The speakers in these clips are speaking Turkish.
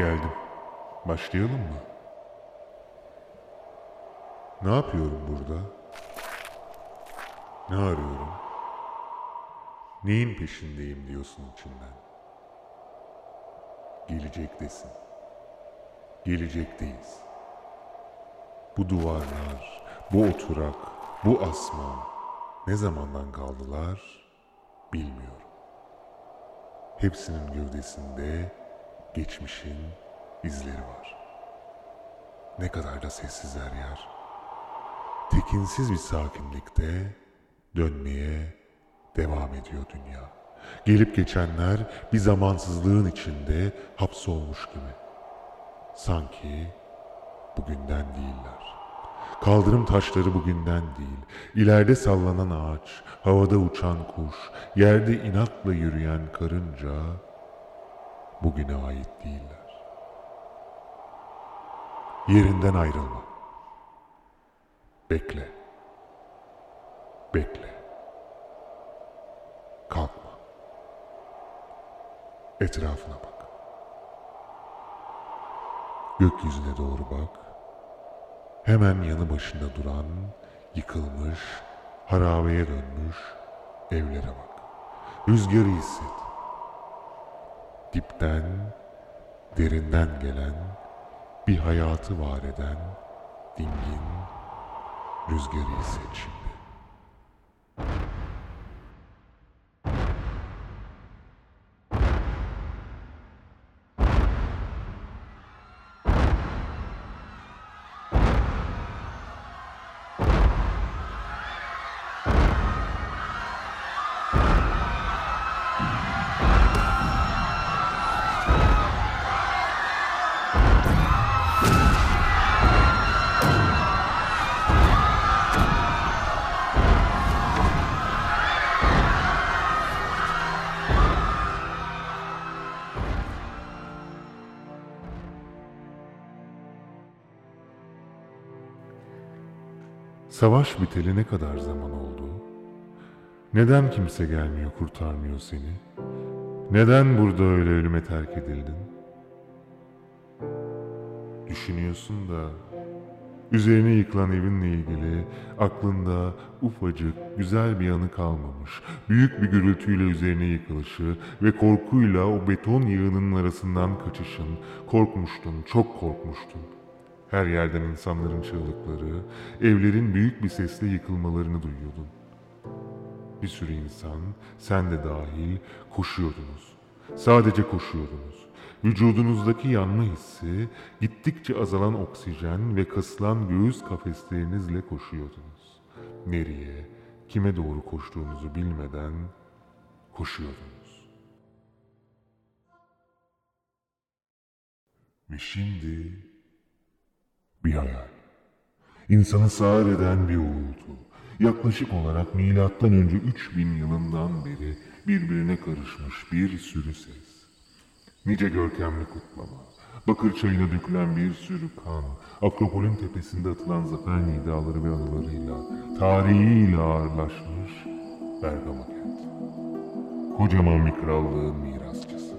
Geldim. Başlayalım mı? Ne yapıyorum burada? Ne arıyorum? Neyin peşindeyim diyorsun içinden. Gelecektesin. Gelecekteyiz. Bu duvarlar, bu oturak, bu asma ne zamandan kaldılar bilmiyorum. Hepsinin gövdesinde geçmişin izleri var. Ne kadar da sessiz her yer. Tekinsiz bir sakinlikte dönmeye devam ediyor dünya. Gelip geçenler bir zamansızlığın içinde hapsolmuş gibi. Sanki bugünden değiller. Kaldırım taşları bugünden değil. İleride sallanan ağaç, havada uçan kuş, yerde inatla yürüyen karınca bugüne ait değiller. Yerinden ayrılma. Bekle. Bekle. Kalkma. Etrafına bak. Gökyüzüne doğru bak. Hemen yanı başında duran, yıkılmış, harabeye dönmüş evlere bak. Rüzgarı hisset. Dipten, derinden gelen, bir hayatı var eden, dingin, rüzgarı hisset. Savaş biteli ne kadar zaman oldu? Neden kimse gelmiyor kurtarmıyor seni? Neden burada öyle ölüme terk edildin? Düşünüyorsun da üzerine yıkılan evinle ilgili aklında ufacık güzel bir yanı kalmamış. Büyük bir gürültüyle üzerine yıkılışı ve korkuyla o beton yığının arasından kaçışın. Korkmuştun, çok korkmuştun. Her yerden insanların çığlıkları, evlerin büyük bir sesle yıkılmalarını duyuyordun. Bir sürü insan, sen de dahil koşuyordunuz. Sadece koşuyordunuz. Vücudunuzdaki yanma hissi, gittikçe azalan oksijen ve kasılan göğüs kafeslerinizle koşuyordunuz. Nereye, kime doğru koştuğunuzu bilmeden koşuyordunuz. Ve şimdi bir hayal. İnsanı sağır eden bir uğultu. Yaklaşık olarak milattan önce 3000 yılından beri birbirine karışmış bir sürü ses. Nice görkemli kutlama, bakır çayına dökülen bir sürü kan, Akropol'ün tepesinde atılan zafer nidaları ve anılarıyla, tarihiyle ağırlaşmış Bergama kent. Kocaman bir krallığın mirasçısı.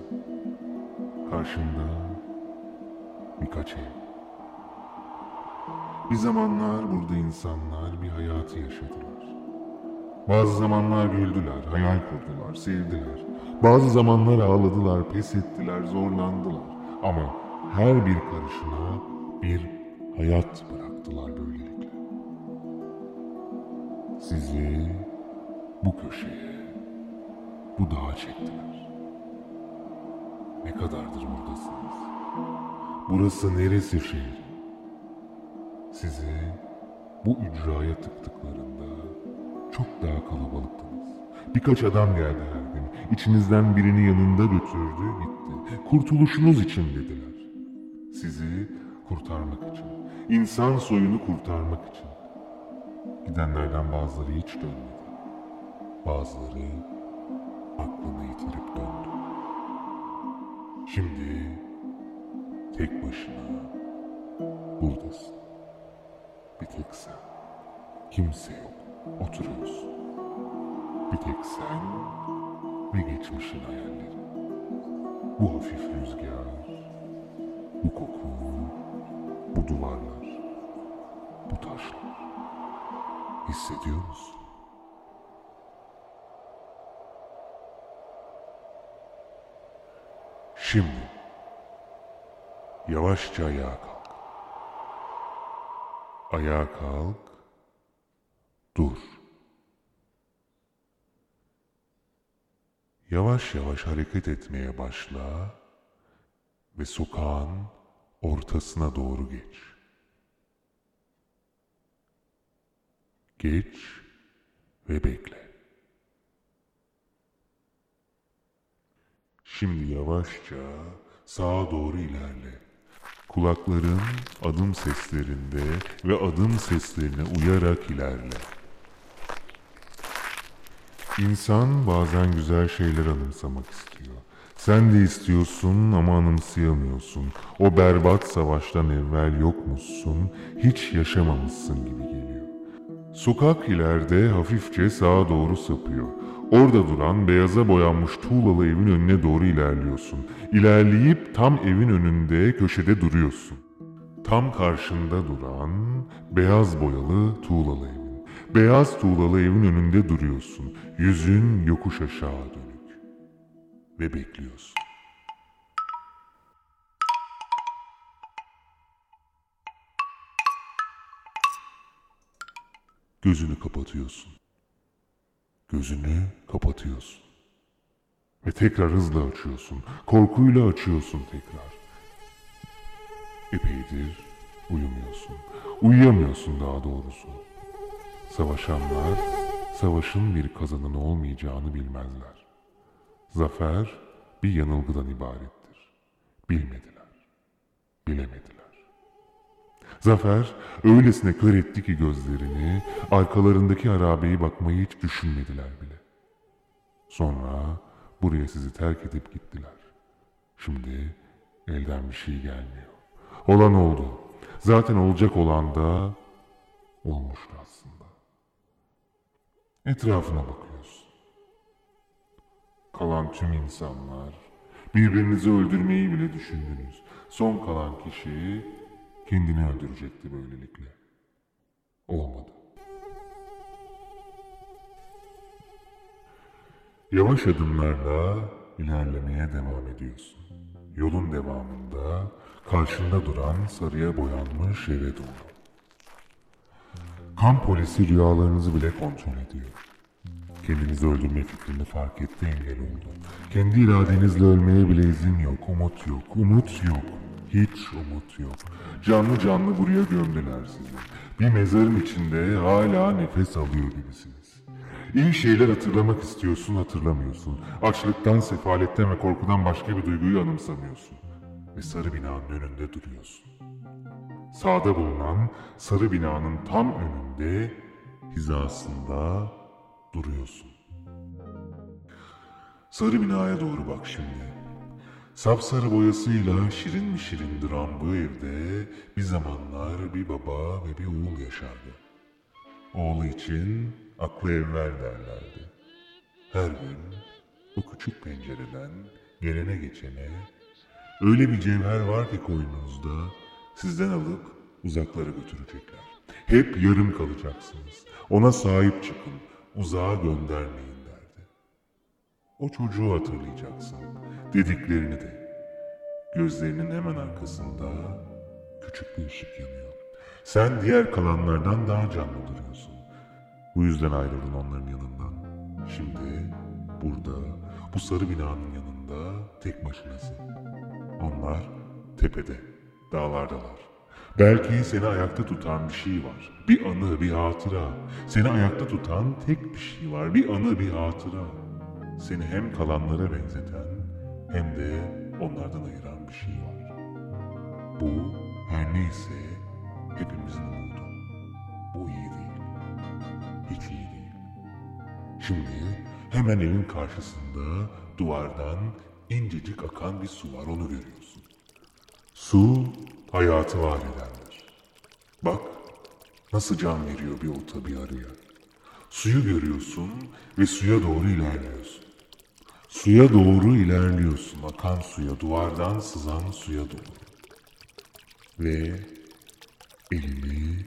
Karşında birkaç ev. Bir zamanlar burada insanlar bir hayatı yaşadılar. Bazı zamanlar güldüler, hayal kurdular, sevdiler. Bazı zamanlar ağladılar, pes ettiler, zorlandılar. Ama her bir karışına bir hayat bıraktılar böylelikle. Sizi bu köşeye, bu dağa çektiler. Ne kadardır buradasınız? Burası neresi şehir? Sizi bu ücraya tıktıklarında çok daha kalabalıktınız. Birkaç adam geldi her gün. İçinizden birini yanında götürdü, gitti. Kurtuluşunuz için dediler. Sizi kurtarmak için. insan soyunu kurtarmak için. Gidenlerden bazıları hiç dönmedi. Bazıları aklını yitirip döndü. Şimdi tek başına buradasın. Bir tek sen. Kimse yok. Oturuyorsun. Bir tek sen ve geçmişin hayalleri. Bu hafif rüzgar, bu koku, bu duvarlar, bu taşlar. Hissediyor musun? Şimdi yavaşça ayağa kalk. Ayağa kalk. Dur. Yavaş yavaş hareket etmeye başla ve sokağın ortasına doğru geç. Geç ve bekle. Şimdi yavaşça sağa doğru ilerle. Kulakların adım seslerinde ve adım seslerine uyarak ilerle. İnsan bazen güzel şeyler anımsamak istiyor. Sen de istiyorsun ama anımsayamıyorsun. O berbat savaştan evvel yokmuşsun, hiç yaşamamışsın gibi geliyor. Sokak ileride hafifçe sağa doğru sapıyor. Orada duran beyaza boyanmış tuğlalı evin önüne doğru ilerliyorsun. İlerleyip tam evin önünde köşede duruyorsun. Tam karşında duran beyaz boyalı tuğlalı evin. Beyaz tuğlalı evin önünde duruyorsun. Yüzün yokuş aşağı dönük. Ve bekliyorsun. Gözünü kapatıyorsun. Gözünü kapatıyorsun. Ve tekrar hızla açıyorsun. Korkuyla açıyorsun tekrar. Epeydir uyumuyorsun. Uyuyamıyorsun daha doğrusu. Savaşanlar savaşın bir kazanın olmayacağını bilmezler. Zafer bir yanılgıdan ibarettir. Bilmediler. Bilemediler. Zafer öylesine kör etti ki gözlerini, arkalarındaki harabeyi bakmayı hiç düşünmediler bile. Sonra buraya sizi terk edip gittiler. Şimdi elden bir şey gelmiyor. Olan oldu. Zaten olacak olan da olmuştu aslında. Etrafına bakıyorsun. Kalan tüm insanlar, birbirinizi öldürmeyi bile düşündünüz. Son kalan kişi kendini öldürecekti böylelikle. Olmadı. Yavaş adımlarla ilerlemeye devam ediyorsun. Yolun devamında karşında duran sarıya boyanmış eve doğru. Kan polisi rüyalarınızı bile kontrol ediyor. Kendinizi öldürme fikrini fark etti engel oldu. Kendi iradenizle ölmeye bile izin yok, umut yok, umut yok. Hiç umut yok. Canlı canlı buraya gömdüler sizi. Bir mezarın içinde hala nefes alıyor gibisiniz. İyi şeyler hatırlamak istiyorsun hatırlamıyorsun. Açlıktan, sefaletten ve korkudan başka bir duyguyu anımsamıyorsun. Ve sarı binanın önünde duruyorsun. Sağda bulunan sarı binanın tam önünde hizasında duruyorsun. Sarı binaya doğru bak şimdi. Sapsarı boyasıyla şirin mi şirin duran bu evde bir zamanlar bir baba ve bir oğul yaşardı. Oğlu için aklı evvel derlerdi. Her gün o küçük pencereden gelene geçene öyle bir cevher var ki koynunuzda sizden alıp uzaklara götürecekler. Hep yarım kalacaksınız. Ona sahip çıkın, uzağa göndermeyin. O çocuğu hatırlayacaksın, dediklerini de. Gözlerinin hemen arkasında küçük bir ışık yanıyor. Sen diğer kalanlardan daha canlı duruyorsun. Bu yüzden ayrıldın onların yanından. Şimdi burada, bu sarı binanın yanında tek başınasın. Onlar tepede, dağlardalar. Belki seni ayakta tutan bir şey var. Bir anı, bir hatıra. Seni ayakta tutan tek bir şey var. Bir anı, bir hatıra. Seni hem kalanlara benzeten hem de onlardan ayıran bir şey var. Bu her neyse hepimizin umudu. Bu iyi değil. Hiç iyi değil. Şimdi hemen evin karşısında duvardan incecik akan bir su var onu görüyorsun. Su hayatı var edendir. Bak nasıl can veriyor bir ota bir arıya. Suyu görüyorsun ve suya doğru ilerliyorsun. Suya doğru ilerliyorsun akan suya duvardan sızan suya doğru. ve elini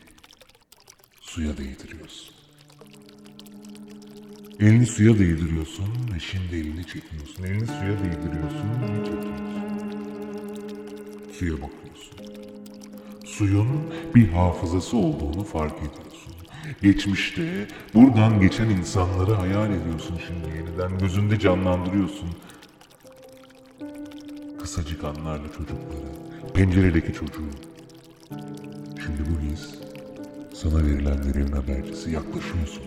suya değdiriyorsun. Elini suya değdiriyorsun ve şimdi elini çekiyorsun. Elini suya değdiriyorsun ve çekiyorsun. Suya bakıyorsun. Suyun bir hafızası olduğunu fark ediyorsun. Geçmişte buradan geçen insanları hayal ediyorsun şimdi yeniden. Gözünde canlandırıyorsun. Kısacık anlarla çocukları, penceredeki çocuğu. Şimdi bu his sana verilenlerin habercisi yaklaşıyorsun.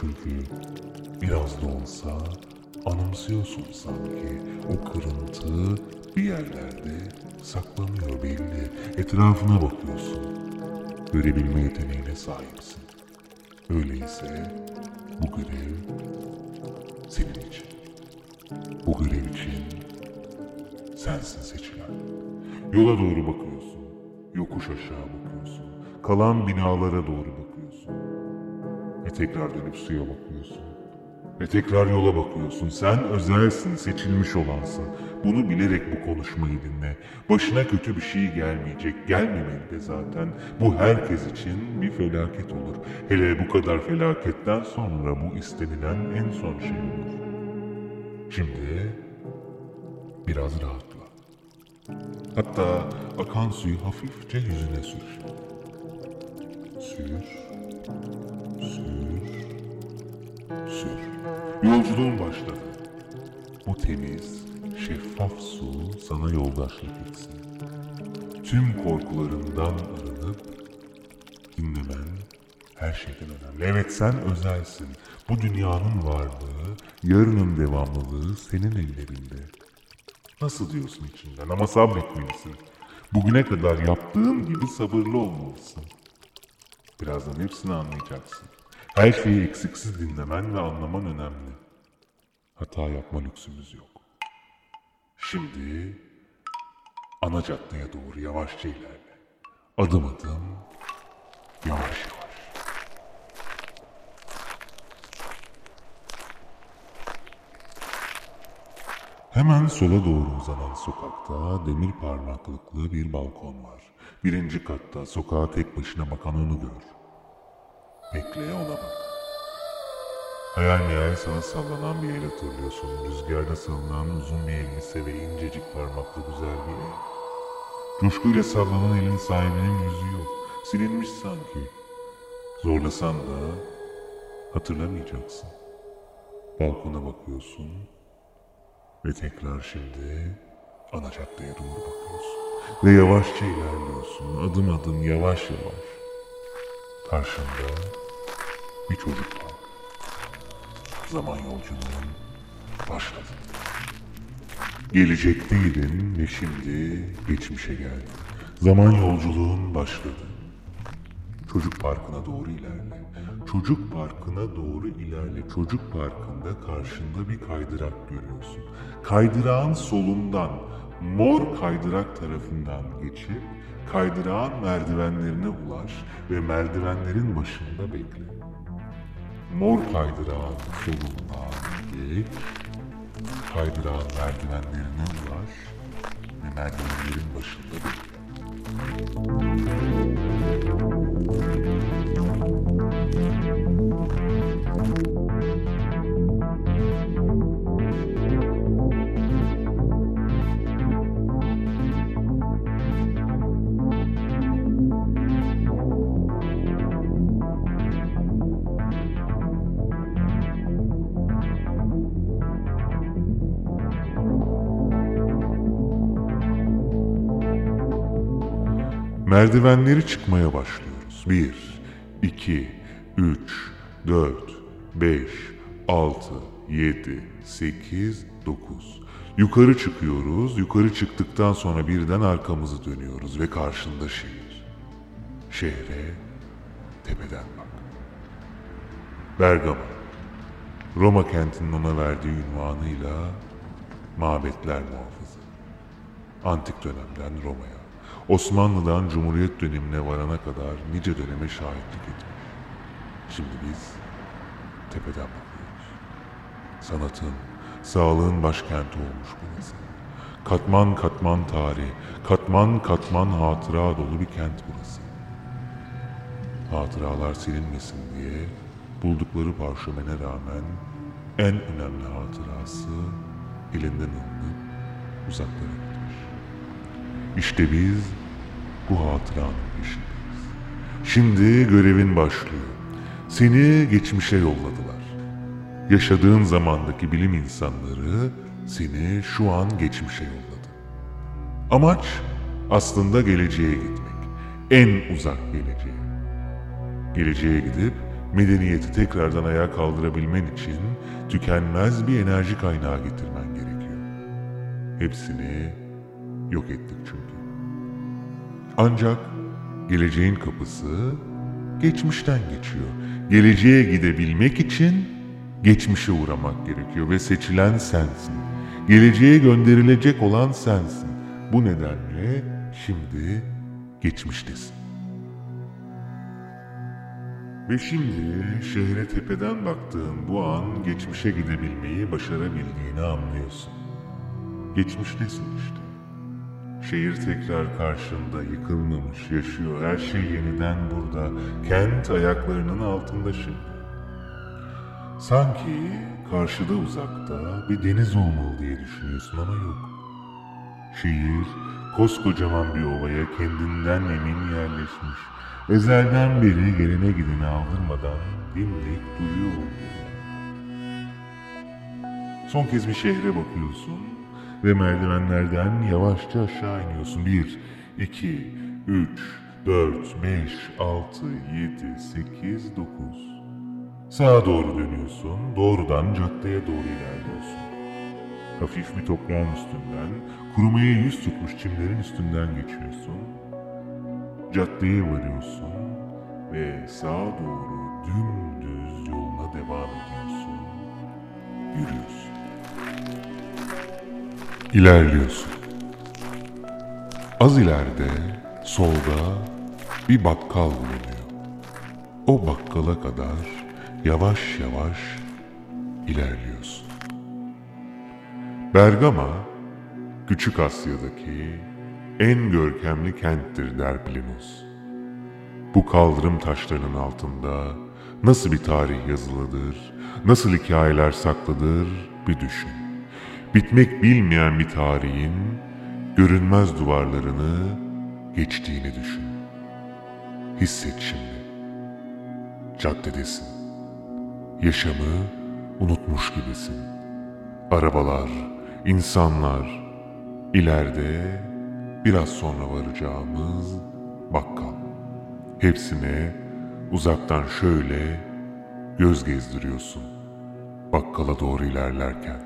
Çünkü biraz da olsa anımsıyorsun sanki o kırıntı bir yerlerde saklanıyor belli. Etrafına bakıyorsun. Görebilme yeteneğine sahipsin. Öyleyse bu görev senin için. Bu görev için sensin seçilen. Yola doğru bakıyorsun. Yokuş aşağı bakıyorsun. Kalan binalara doğru bakıyorsun. Ve tekrar dönüp suya bakıyorsun. Ve tekrar yola bakıyorsun. Sen özelsin, seçilmiş olansın. Bunu bilerek bu konuşmayı dinle. Başına kötü bir şey gelmeyecek. Gelmemeli de zaten. Bu herkes için bir felaket olur. Hele bu kadar felaketten sonra bu istenilen en son şey olur. Şimdi biraz rahatla. Hatta akan suyu hafifçe yüzüne sür. Sür, sür, sür. Yolculuğun başladı. Bu temiz, şeffaf su sana yoldaşlık etsin. Tüm korkularından arınıp dinlemen her şeyden önemli. Evet sen özelsin. Bu dünyanın varlığı, yarının devamlılığı senin ellerinde. Nasıl diyorsun içinden ama sabretmelisin. Bugüne kadar yaptığın gibi sabırlı olmalısın. Birazdan hepsini anlayacaksın. Her şeyi eksiksiz dinlemen ve anlaman önemli. Hata yapma lüksümüz yok. Şimdi ana caddeye doğru yavaşça ilerle. Adım adım, yavaş yavaş. Hemen sola doğru uzanan sokakta demir parmaklıklı bir balkon var. Birinci katta sokağa tek başına bakan onu gör. Bekle ona bak. Hayal meyal sana sallanan bir el hatırlıyorsun. Rüzgarda sallanan uzun bir elbise ve incecik parmaklı güzel bir el. Coşkuyla sallanan elin sahibinin yüzü yok. Silinmiş sanki. Zorlasan da hatırlamayacaksın. Balkona bakıyorsun ve tekrar şimdi ana caddeye doğru bakıyorsun. Ve yavaşça ilerliyorsun. Adım adım yavaş yavaş. Karşında bir çocuk var. Zaman yolculuğun başladı. Gelecekteydin ve şimdi geçmişe geldin. Zaman yolculuğun başladı. Çocuk parkına doğru ilerle. Çocuk parkına doğru ilerle. Çocuk parkında karşında bir kaydırak görüyorsun. Kaydırağın solundan, mor kaydırak tarafından geçip kaydırağın merdivenlerine ulaş ve merdivenlerin başında bekle. Mor kaydırağın solundan geç, kaydırağın merdivenlerine ulaş ve merdivenlerin başında bekle. Merdivenleri çıkmaya başlıyoruz. 1, 2, 3, 4, 5, 6, 7, 8, 9. Yukarı çıkıyoruz. Yukarı çıktıktan sonra birden arkamızı dönüyoruz ve karşında şehir. Şehre tepeden bak. Bergama. Roma kentinin ona verdiği ünvanıyla mabetler muhafızı. Antik dönemden Roma'ya, Osmanlı'dan Cumhuriyet dönemine varana kadar nice döneme şahitlik etmiş. Şimdi biz tepeden bakıyoruz. Sanatın, sağlığın başkenti olmuş burası. Katman katman tarih, katman katman hatıra dolu bir kent burası. Hatıralar silinmesin diye buldukları parşömene rağmen en önemli hatırası elinden alınıp uzaklara. İşte biz bu hatıranın peşindeyiz. Şimdi görevin başlıyor. Seni geçmişe yolladılar. Yaşadığın zamandaki bilim insanları seni şu an geçmişe yolladı. Amaç aslında geleceğe gitmek. En uzak geleceğe. Geleceğe gidip medeniyeti tekrardan ayağa kaldırabilmen için tükenmez bir enerji kaynağı getirmen gerekiyor. Hepsini yok ettik çünkü. Ancak geleceğin kapısı geçmişten geçiyor. Geleceğe gidebilmek için geçmişe uğramak gerekiyor ve seçilen sensin. Geleceğe gönderilecek olan sensin. Bu nedenle şimdi geçmiştesin. Ve şimdi şehre tepeden baktığın bu an geçmişe gidebilmeyi başarabildiğini anlıyorsun. Geçmiştesin işte. Şehir tekrar karşında yıkılmamış yaşıyor. Her şey yeniden burada. Kent ayaklarının altında şimdi. Sanki karşıda uzakta bir deniz olmalı diye düşünüyorsun ama yok. Şehir koskocaman bir ovaya kendinden emin yerleşmiş. Ezelden beri gelene gideni aldırmadan dimdik duruyor. Son kez bir şehre bakıyorsun ve merdivenlerden yavaşça aşağı iniyorsun. Bir, iki, üç, dört, beş, altı, yedi, sekiz, dokuz. Sağa doğru dönüyorsun, doğrudan caddeye doğru ilerliyorsun. Hafif bir toprağın üstünden, kurumaya yüz tutmuş çimlerin üstünden geçiyorsun. Caddeye varıyorsun ve sağa doğru dümdüz yoluna devam ediyorsun. Yürüyorsun. İlerliyorsun. Az ileride, solda bir bakkal bulunuyor. O bakkala kadar yavaş yavaş ilerliyorsun. Bergama, Küçük Asya'daki en görkemli kenttir der Plinus. Bu kaldırım taşlarının altında nasıl bir tarih yazılıdır, nasıl hikayeler saklıdır bir düşün. Bitmek bilmeyen bir tarihin görünmez duvarlarını geçtiğini düşün. Hisset şimdi. Caddedesin. Yaşamı unutmuş gibisin. Arabalar, insanlar, ileride biraz sonra varacağımız bakkal. Hepsine uzaktan şöyle göz gezdiriyorsun. Bakkala doğru ilerlerken.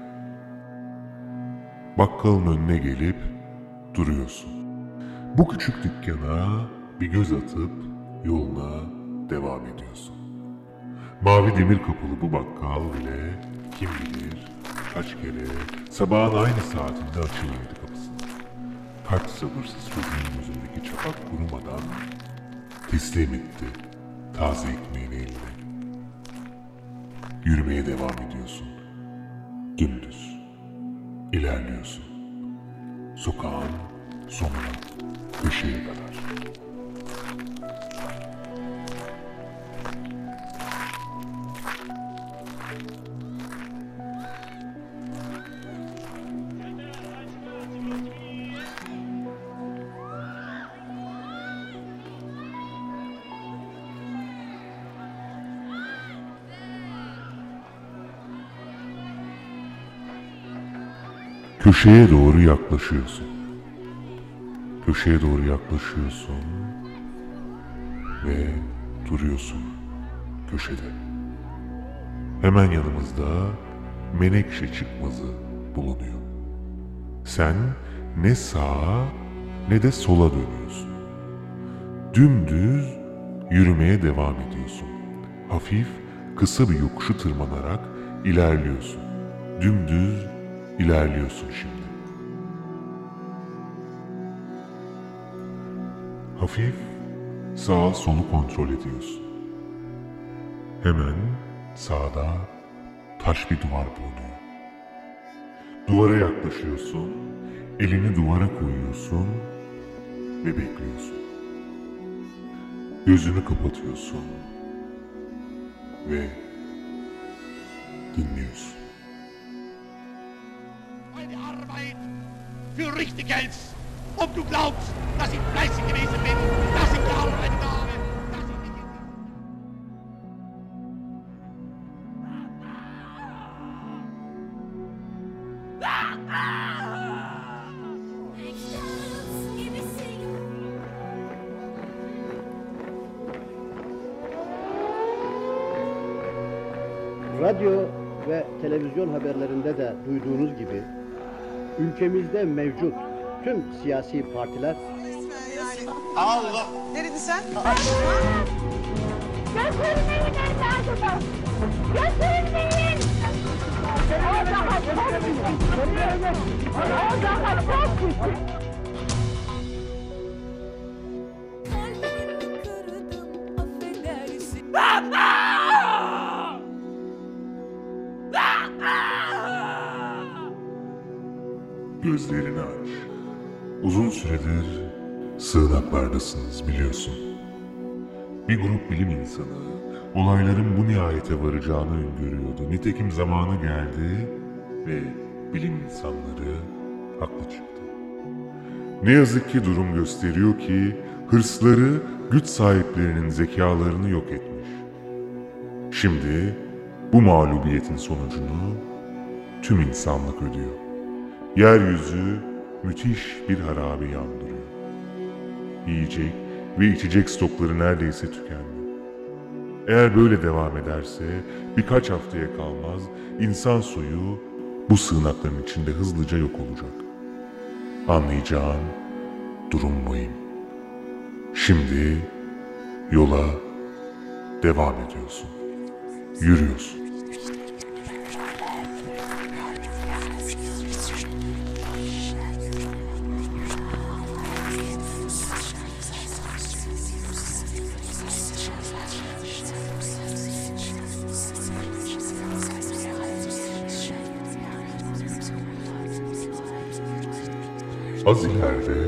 Bakkalın önüne gelip duruyorsun. Bu küçük dükkana bir göz atıp yoluna devam ediyorsun. Mavi demir kapılı bu bakkal bile kim bilir kaç kere sabahın aynı saatinde açılırdı kapısını. Kalp sabırsız çocuğun gözündeki çapak kurumadan teslim etti taze ekmeğini eline. Yürümeye devam ediyorsun. Dümdüz. İlerliyorsun. Sokağın sonuna, köşeye kadar. Köşeye doğru yaklaşıyorsun. Köşeye doğru yaklaşıyorsun ve duruyorsun köşede. Hemen yanımızda menekşe çıkmazı bulunuyor. Sen ne sağa ne de sola dönüyorsun. Dümdüz yürümeye devam ediyorsun. Hafif, kısa bir yokuşu tırmanarak ilerliyorsun. Dümdüz ilerliyorsun şimdi. Hafif sağ solu kontrol ediyorsun. Hemen sağda taş bir duvar bulunuyor. Duvara yaklaşıyorsun, Elini duvara koyuyorsun ve bekliyorsun. Gözünü kapatıyorsun ve dinliyorsun. Richtig. Ob du glaubst, dass ich fleißig gewesen bin, dass ich gearbeitet habe, Radyo ve televizyon haberlerinde de duyduğunuz gibi ülkemizde mevcut tüm siyasi partiler Allah! Nerede sen? Götürmeyin evladımı! Götürmeyin! O daha çok! O daha çok! Gözlerini aç. Uzun süredir sığınaklardasınız biliyorsun. Bir grup bilim insanı olayların bu nihayete varacağını öngörüyordu. Nitekim zamanı geldi ve bilim insanları haklı çıktı. Ne yazık ki durum gösteriyor ki hırsları güç sahiplerinin zekalarını yok etmiş. Şimdi bu mağlubiyetin sonucunu tüm insanlık ödüyor. Yeryüzü müthiş bir harabe yandırıyor. Yiyecek ve içecek stokları neredeyse tükendi. Eğer böyle devam ederse birkaç haftaya kalmaz insan soyu bu sığınakların içinde hızlıca yok olacak. Anlayacağın durum buyum. Şimdi yola devam ediyorsun. Yürüyorsun. Az ileride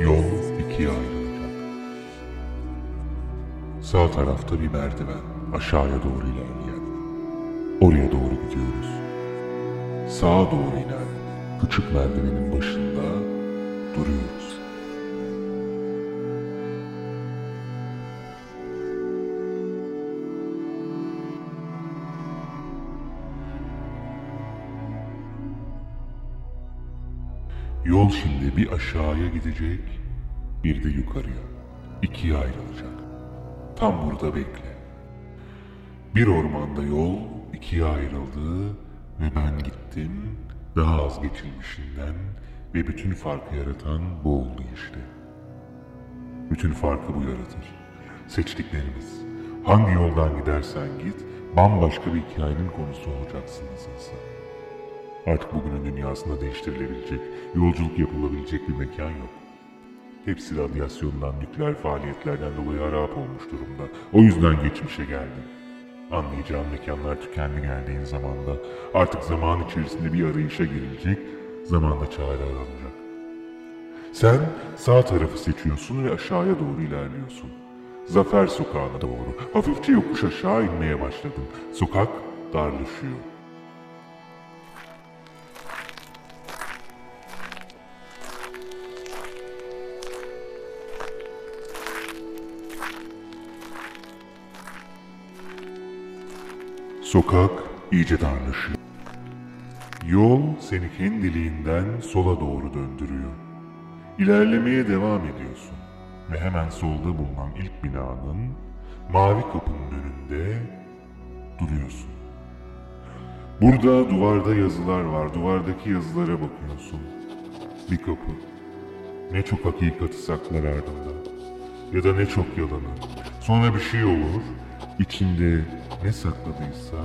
yol ikiye ayrılacak. Sağ tarafta bir merdiven aşağıya doğru ilerleyen. Oraya doğru gidiyoruz. Sağa doğru inen küçük merdivenin başında duruyoruz. Yol şimdi bir aşağıya gidecek, bir de yukarıya. İkiye ayrılacak. Tam burada bekle. Bir ormanda yol ikiye ayrıldı ve ben gittim daha az geçilmişinden ve bütün farkı yaratan bu oldu işte. Bütün farkı bu yaratır. Seçtiklerimiz. Hangi yoldan gidersen git, bambaşka bir hikayenin konusu olacaksın nasılsa. Artık bugünün dünyasında değiştirilebilecek, yolculuk yapılabilecek bir mekan yok. Hepsi radyasyondan, nükleer faaliyetlerden dolayı harap olmuş durumda. O yüzden geçmişe geldim. Anlayacağım mekanlar tükendi geldiğin zamanda. Artık zaman içerisinde bir arayışa girilecek, zamanda çare aranacak. Sen sağ tarafı seçiyorsun ve aşağıya doğru ilerliyorsun. Zafer sokağına doğru. Hafifçe yokuş aşağı inmeye başladın. Sokak darlaşıyor. Sokak iyice darlaşıyor. Yol seni kendiliğinden sola doğru döndürüyor. İlerlemeye devam ediyorsun ve hemen solda bulunan ilk binanın mavi kapının önünde duruyorsun. Burada duvarda yazılar var. Duvardaki yazılara bakıyorsun. Bir kapı. Ne çok hakikati saklar ardında. Ya da ne çok yalanı. Sonra bir şey olur. İçinde ne sakladıysa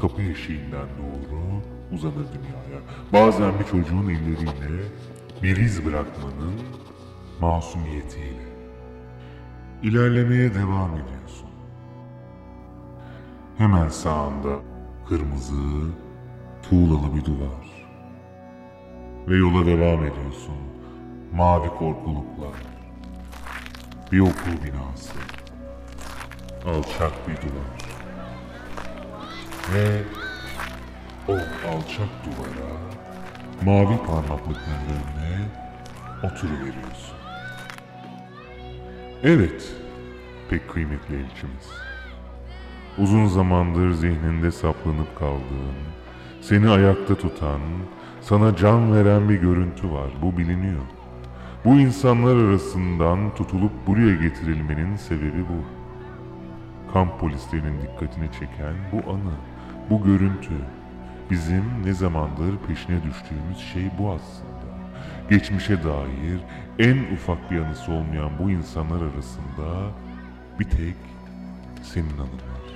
kapı eşiğinden doğru uzanır dünyaya. Bazen bir çocuğun elleriyle bir iz bırakmanın masumiyetiyle. İlerlemeye devam ediyorsun. Hemen sağında kırmızı, tuğlalı bir duvar. Ve yola devam ediyorsun. Mavi korkulukla. Bir okul binası. Alçak bir duvar. Ve o alçak duvara mavi parmaklıkların önüne oturuveriyorsun. Evet, pek kıymetli elçimiz. Uzun zamandır zihninde saplanıp kaldığın, seni ayakta tutan, sana can veren bir görüntü var. Bu biliniyor. Bu insanlar arasından tutulup buraya getirilmenin sebebi bu. Kamp polislerinin dikkatini çeken bu anı, bu görüntü. Bizim ne zamandır peşine düştüğümüz şey bu aslında. Geçmişe dair en ufak bir anısı olmayan bu insanlar arasında bir tek senin anın var.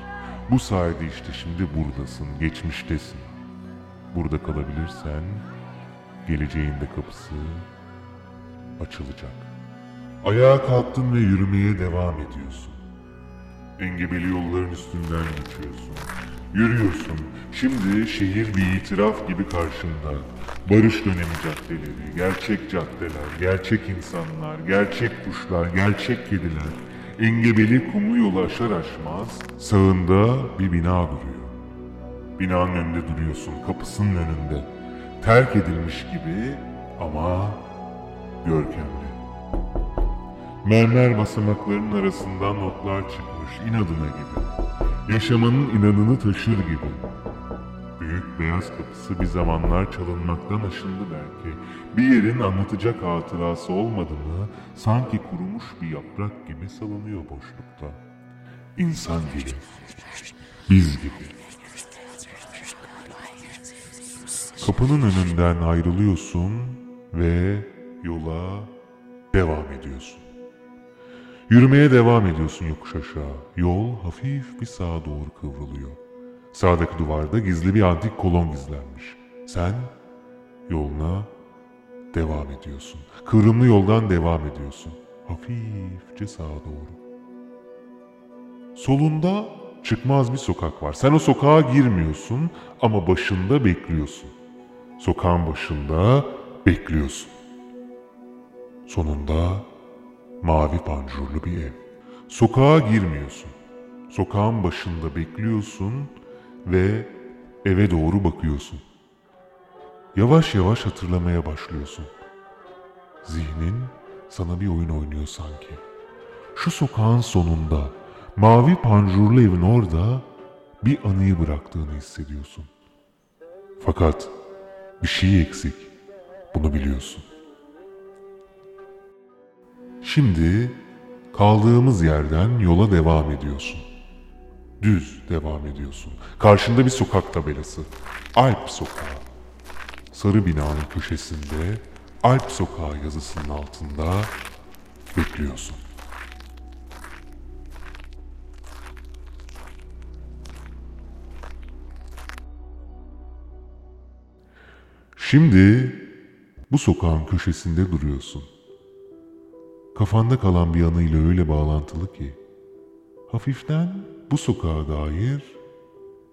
Bu sayede işte şimdi buradasın, geçmiştesin. Burada kalabilirsen geleceğin de kapısı açılacak. Ayağa kalktın ve yürümeye devam ediyorsun. Engebeli yolların üstünden geçiyorsun. Yürüyorsun. Şimdi şehir bir itiraf gibi karşında. Barış dönemi caddeleri, gerçek caddeler, gerçek insanlar, gerçek kuşlar, gerçek kediler. Engebeli kumlu yolu aşar aşmaz sağında bir bina duruyor. Binanın önünde duruyorsun, kapısının önünde. Terk edilmiş gibi ama görkemli. Mermer basamakların arasından notlar çıkmış inadına gibi. Yaşamanın inadını taşır gibi. Büyük beyaz kapısı bir zamanlar çalınmaktan aşındı belki. Bir yerin anlatacak hatırası olmadı mı sanki kurumuş bir yaprak gibi salınıyor boşlukta. İnsan gibi. Biz gibi. Kapının önünden ayrılıyorsun ve yola devam ediyorsun. Yürümeye devam ediyorsun yokuş aşağı. Yol hafif bir sağa doğru kıvrılıyor. Sağdaki duvarda gizli bir antik kolon gizlenmiş. Sen yoluna devam ediyorsun. Kıvrımlı yoldan devam ediyorsun. Hafifçe sağa doğru. Solunda çıkmaz bir sokak var. Sen o sokağa girmiyorsun ama başında bekliyorsun. Sokağın başında bekliyorsun. Sonunda mavi panjurlu bir ev. Sokağa girmiyorsun. Sokağın başında bekliyorsun ve eve doğru bakıyorsun. Yavaş yavaş hatırlamaya başlıyorsun. Zihnin sana bir oyun oynuyor sanki. Şu sokağın sonunda, mavi panjurlu evin orada bir anıyı bıraktığını hissediyorsun. Fakat bir şey eksik. Bunu biliyorsun. Şimdi kaldığımız yerden yola devam ediyorsun. Düz devam ediyorsun. Karşında bir sokak tabelası. Alp Sokağı. Sarı binanın köşesinde Alp Sokağı yazısının altında bekliyorsun. Şimdi bu sokağın köşesinde duruyorsun. Kafanda kalan bir anıyla öyle bağlantılı ki hafiften bu sokağa dair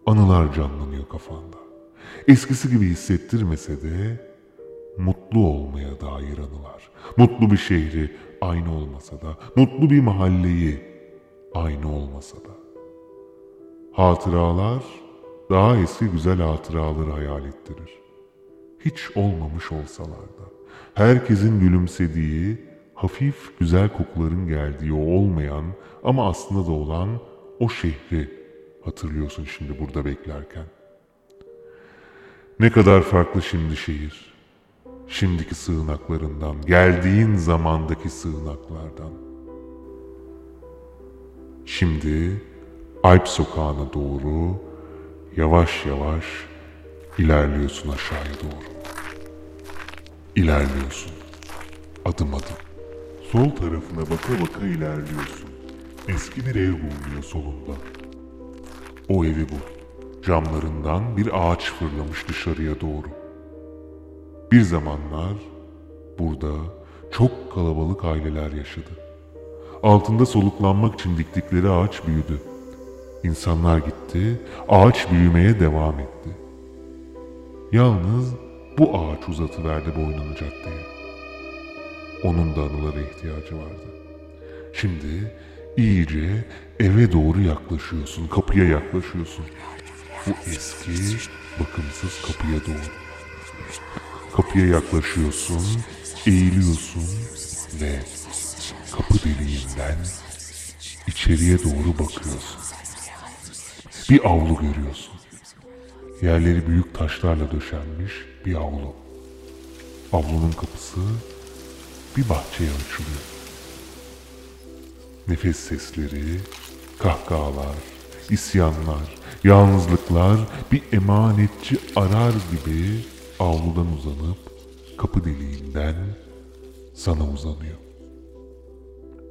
anılar canlanıyor kafanda. Eskisi gibi hissettirmese de mutlu olmaya dair anılar. Mutlu bir şehri aynı olmasa da, mutlu bir mahalleyi aynı olmasa da. Hatıralar daha eski güzel hatıraları hayal ettirir. Hiç olmamış olsalar da. Herkesin gülümsediği, hafif güzel kokuların geldiği o olmayan ama aslında da olan o şehri hatırlıyorsun şimdi burada beklerken. Ne kadar farklı şimdi şehir. Şimdiki sığınaklarından, geldiğin zamandaki sığınaklardan. Şimdi Alp sokağına doğru yavaş yavaş ilerliyorsun aşağıya doğru. İlerliyorsun. Adım adım. Sol tarafına baka baka ilerliyorsun. Eski bir ev bulunuyor solunda. O evi bul. Camlarından bir ağaç fırlamış dışarıya doğru. Bir zamanlar burada çok kalabalık aileler yaşadı. Altında soluklanmak için diktikleri ağaç büyüdü. İnsanlar gitti, ağaç büyümeye devam etti. Yalnız bu ağaç uzatıverdi boynunu caddeye. Onun da anılara ihtiyacı vardı. Şimdi iyice eve doğru yaklaşıyorsun, kapıya yaklaşıyorsun. Bu eski, bakımsız kapıya doğru. Kapıya yaklaşıyorsun, eğiliyorsun ve kapı deliğinden içeriye doğru bakıyorsun. Bir avlu görüyorsun. Yerleri büyük taşlarla döşenmiş bir avlu. Avlunun kapısı bir bahçeye açılıyor. Nefes sesleri, kahkahalar, isyanlar, yalnızlıklar bir emanetçi arar gibi avludan uzanıp kapı deliğinden sana uzanıyor.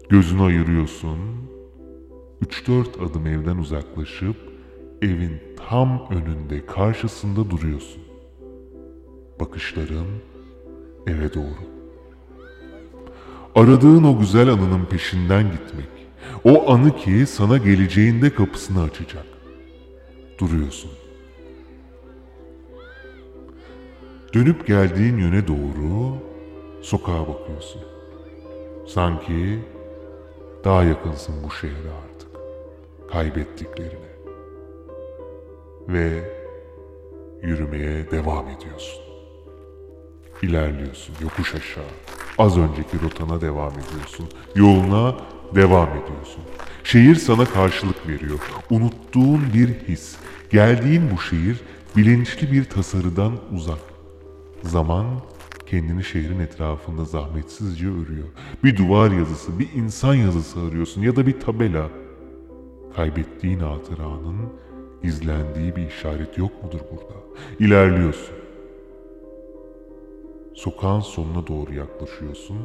Gözünü ayırıyorsun, üç dört adım evden uzaklaşıp evin tam önünde karşısında duruyorsun. Bakışların eve doğru. Aradığın o güzel anının peşinden gitmek. O anı ki sana geleceğinde kapısını açacak. Duruyorsun. Dönüp geldiğin yöne doğru sokağa bakıyorsun. Sanki daha yakınsın bu şehre artık. Kaybettiklerine. Ve yürümeye devam ediyorsun. İlerliyorsun yokuş aşağı. Az önceki rotana devam ediyorsun. Yoluna devam ediyorsun. Şehir sana karşılık veriyor. Unuttuğun bir his. Geldiğin bu şehir bilinçli bir tasarıdan uzak. Zaman kendini şehrin etrafında zahmetsizce örüyor. Bir duvar yazısı, bir insan yazısı arıyorsun ya da bir tabela. Kaybettiğin hatıranın gizlendiği bir işaret yok mudur burada? İlerliyorsun. Sokağın sonuna doğru yaklaşıyorsun.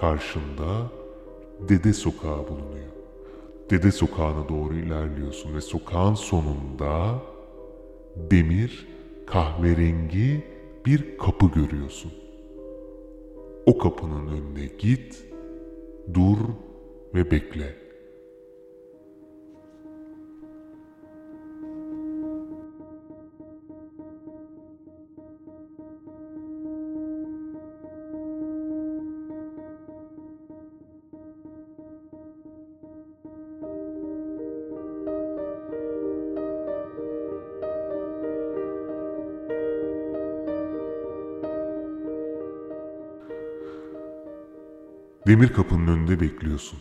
Karşında Dede Sokağı bulunuyor. Dede Sokağı'na doğru ilerliyorsun ve sokağın sonunda demir, kahverengi bir kapı görüyorsun. O kapının önüne git, dur ve bekle. Demir kapının önünde bekliyorsun.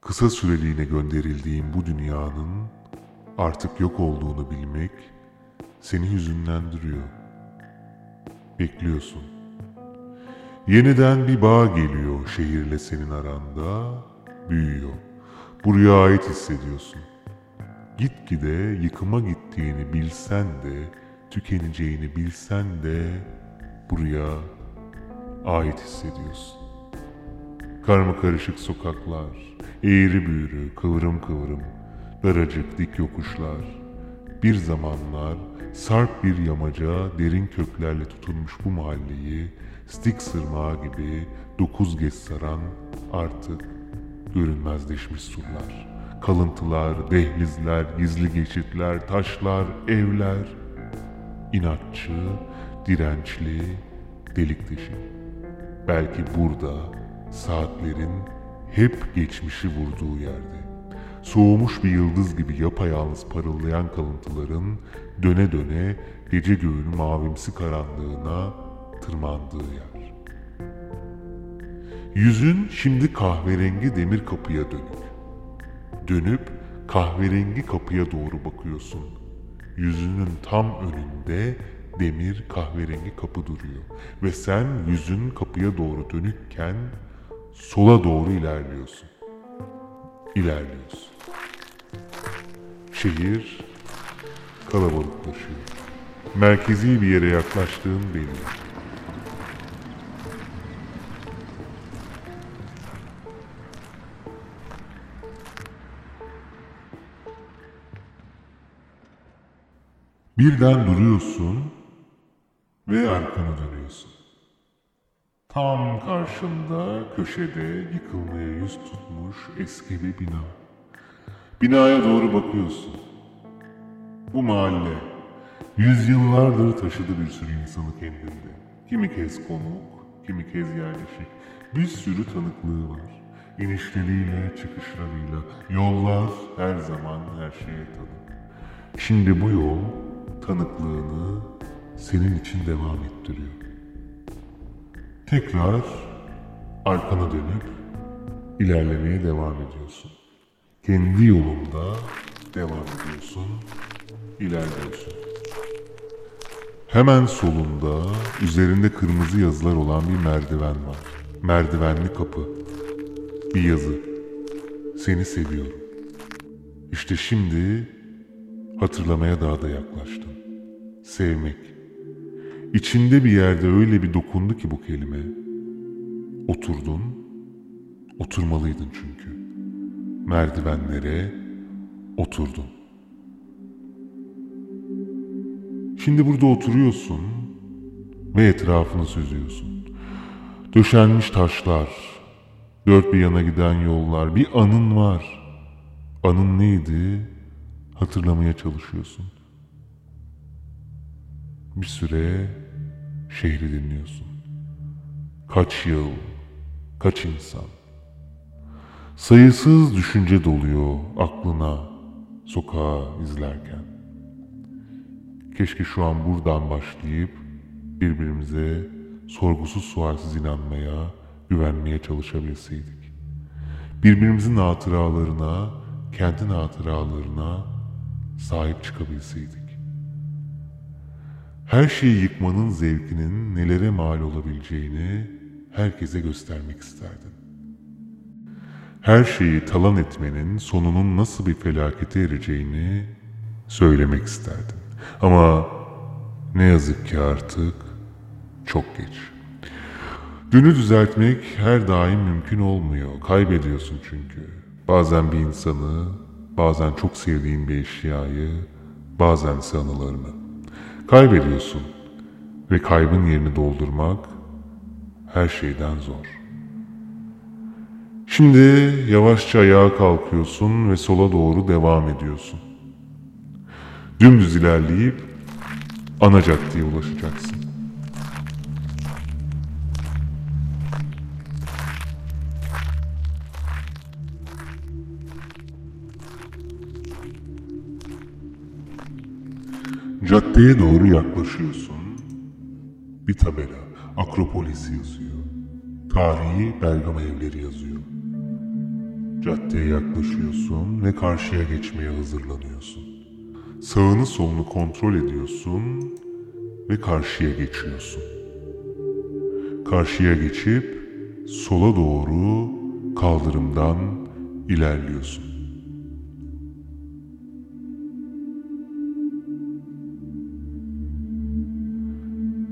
Kısa süreliğine gönderildiğin bu dünyanın artık yok olduğunu bilmek seni hüzünlendiriyor. Bekliyorsun. Yeniden bir bağ geliyor şehirle senin aranda, büyüyor. Buraya ait hissediyorsun. Gitgide yıkıma gittiğini bilsen de, tükeneceğini bilsen de buraya ait hissediyorsun. Karma karışık sokaklar, eğri büğrü, kıvrım kıvrım, daracık dik yokuşlar. Bir zamanlar sarp bir yamaca derin köklerle tutulmuş bu mahalleyi stik sırmağı gibi dokuz geç saran artık görünmezleşmiş surlar. Kalıntılar, dehlizler, gizli geçitler, taşlar, evler. İnatçı, dirençli, delik deşik. Belki burada saatlerin hep geçmişi vurduğu yerde. Soğumuş bir yıldız gibi yapayalnız parıldayan kalıntıların döne döne gece göğün mavimsi karanlığına tırmandığı yer. Yüzün şimdi kahverengi demir kapıya dönük. Dönüp kahverengi kapıya doğru bakıyorsun. Yüzünün tam önünde demir kahverengi kapı duruyor. Ve sen yüzün kapıya doğru dönükken sola doğru ilerliyorsun. İlerliyorsun. Şehir kalabalıklaşıyor. Merkezi bir yere yaklaştığın belli. Birden duruyorsun ve arkana dönüyorsun. Tam karşında köşede yıkılmaya yüz tutmuş eski bir bina. Binaya doğru bakıyorsun. Bu mahalle Yüzyıllardır taşıdı bir sürü insanı kendinde. Kimi kez konuk, kimi kez yerleşik. Bir sürü tanıklığı var. İnişleriyle, çıkışlarıyla. Yollar her zaman her şeye tanık. Şimdi bu yol tanıklığını senin için devam ettiriyor. Tekrar arkana dönüp ilerlemeye devam ediyorsun. Kendi yolunda devam ediyorsun, ilerliyorsun. Hemen solunda üzerinde kırmızı yazılar olan bir merdiven var. Merdivenli kapı. Bir yazı. Seni seviyorum. İşte şimdi hatırlamaya daha da yaklaştım. Sevmek. İçinde bir yerde öyle bir dokundu ki bu kelime. Oturdun. Oturmalıydın çünkü. Merdivenlere oturdun. Şimdi burada oturuyorsun ve etrafını süzüyorsun. Döşenmiş taşlar, dört bir yana giden yollar, bir anın var. Anın neydi? Hatırlamaya çalışıyorsun. Bir süre şehri dinliyorsun. Kaç yıl, kaç insan. Sayısız düşünce doluyor aklına sokağa izlerken. Keşke şu an buradan başlayıp birbirimize sorgusuz sualsiz inanmaya, güvenmeye çalışabilseydik. Birbirimizin hatıralarına, kendi hatıralarına sahip çıkabilseydik. Her şeyi yıkmanın zevkinin nelere mal olabileceğini herkese göstermek isterdim. Her şeyi talan etmenin sonunun nasıl bir felakete ereceğini söylemek isterdim. Ama ne yazık ki artık çok geç. Dünü düzeltmek her daim mümkün olmuyor. Kaybediyorsun çünkü. Bazen bir insanı, bazen çok sevdiğin bir eşyayı, bazen ise anılarını. Kaybediyorsun ve kaybın yerini doldurmak her şeyden zor. Şimdi yavaşça ayağa kalkıyorsun ve sola doğru devam ediyorsun. Dümdüz ilerleyip ana caddeye ulaşacaksın. Caddeye doğru yaklaşıyorsun. Bir tabela, Akropolis yazıyor. Tarihi Bergama evleri yazıyor. Caddeye yaklaşıyorsun ve karşıya geçmeye hazırlanıyorsun. Sağını solunu kontrol ediyorsun ve karşıya geçiyorsun. Karşıya geçip sola doğru kaldırımdan ilerliyorsun.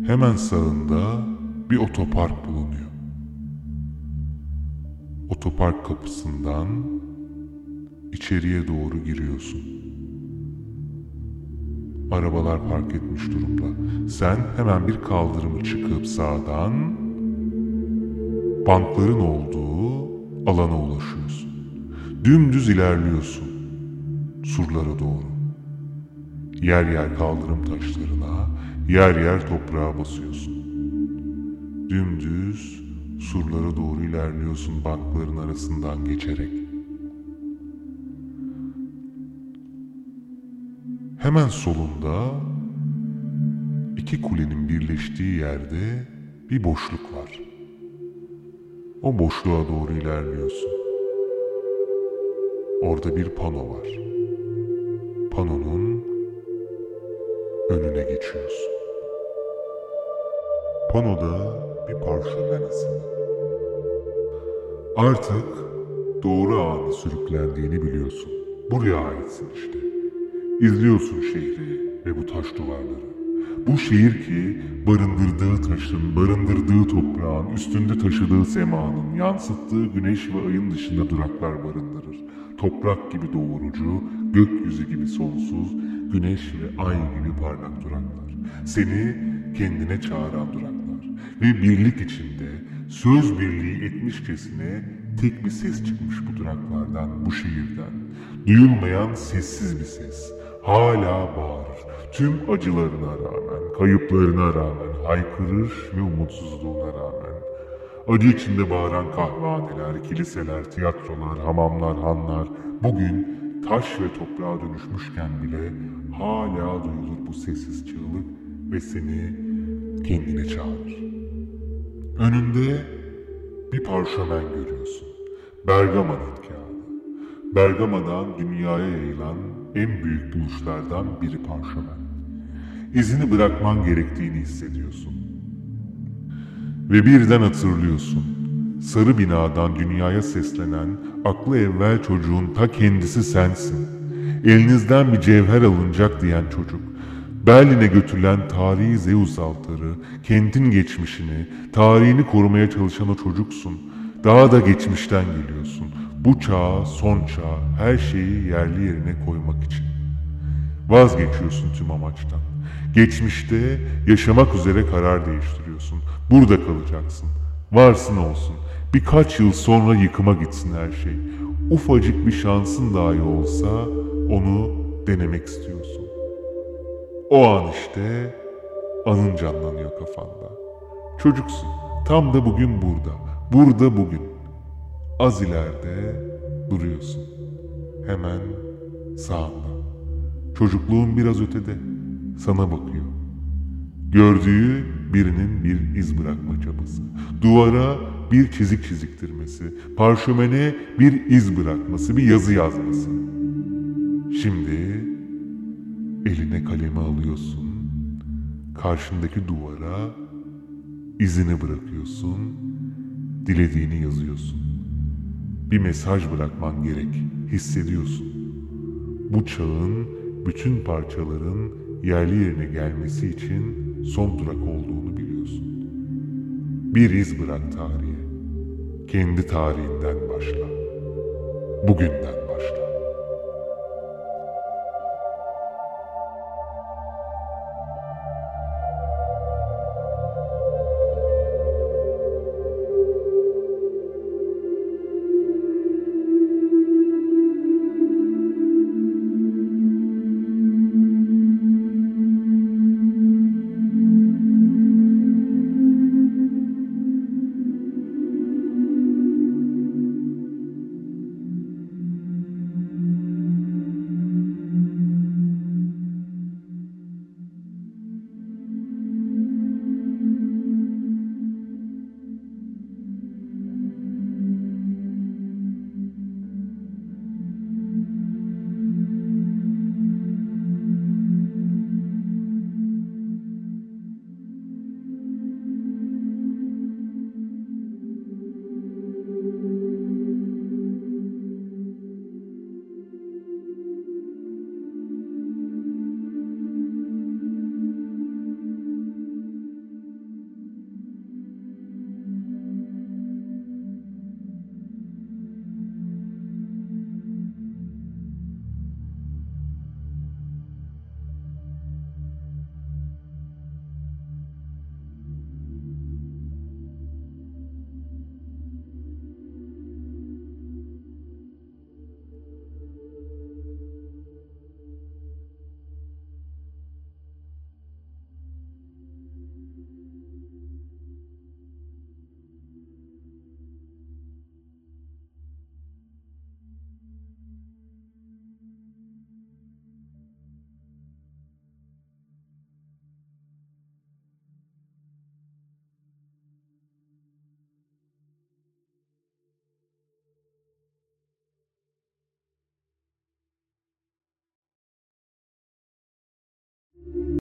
Hemen sağında bir otopark bulunuyor. Otopark kapısından içeriye doğru giriyorsun. Arabalar park etmiş durumda. Sen hemen bir kaldırımı çıkıp sağdan bankların olduğu alana ulaşıyorsun. Dümdüz ilerliyorsun surlara doğru. Yer yer kaldırım taşlarına, yer yer toprağa basıyorsun. Dümdüz surlara doğru ilerliyorsun bankların arasından geçerek. Hemen solunda iki kulenin birleştiği yerde bir boşluk var. O boşluğa doğru ilerliyorsun. Orada bir pano var. Panonun önüne geçiyorsun. Panoda bir parşömen asılı. Artık doğru anı sürüklendiğini biliyorsun. Buraya aitsin işte. İzliyorsun şehri ve bu taş duvarları. Bu şehir ki barındırdığı taşın, barındırdığı toprağın, üstünde taşıdığı semanın, yansıttığı güneş ve ayın dışında duraklar barındırır. Toprak gibi doğurucu, gökyüzü gibi sonsuz, güneş ve ay gibi parlak duraklar. Seni kendine çağıran duraklar. Ve birlik içinde söz birliği etmişçesine tek bir ses çıkmış bu duraklardan, bu şehirden. Duyulmayan sessiz bir ses. hala bağırır. Tüm acılarına rağmen, kayıplarına rağmen, haykırır ve umutsuzluğuna rağmen. Acı içinde bağıran kahvehaneler, kiliseler, tiyatrolar, hamamlar, hanlar bugün taş ve toprağa dönüşmüşken bile hala duyulur bu sessiz çığlık ve seni kendine çağırır. Önünde bir parşömen görüyorsun. Bergama'nın kağıdı. Bergama'dan dünyaya yayılan en büyük buluşlardan biri parşömen. İzini bırakman gerektiğini hissediyorsun. Ve birden hatırlıyorsun. Sarı binadan dünyaya seslenen aklı evvel çocuğun ta kendisi sensin. Elinizden bir cevher alınacak diyen çocuk. Berlin'e götürülen tarihi Zeus altarı, kentin geçmişini, tarihini korumaya çalışan o çocuksun. Daha da geçmişten geliyorsun. Bu çağa, son çağa, her şeyi yerli yerine koymak için. Vazgeçiyorsun tüm amaçtan. Geçmişte yaşamak üzere karar değiştiriyorsun. Burada kalacaksın. Varsın olsun. Birkaç yıl sonra yıkıma gitsin her şey. Ufacık bir şansın dahi olsa onu denemek istiyorsun. O an işte anın canlanıyor kafanda. Çocuksun. Tam da bugün burada. Burada bugün. Az ileride duruyorsun. Hemen sağında. Çocukluğun biraz ötede. Sana bakıyor. Gördüğü birinin bir iz bırakma çabası. Duvara bir çizik çiziktirmesi. Parşömene bir iz bırakması, bir yazı yazması. Şimdi eline kalemi alıyorsun. Karşındaki duvara izini bırakıyorsun. Dilediğini yazıyorsun. Bir mesaj bırakman gerek. Hissediyorsun. Bu çağın bütün parçaların yerli yerine gelmesi için son durak olduğunu biliyorsun. Bir iz bırak tarihe. Kendi tarihinden başla. Bugünden başla.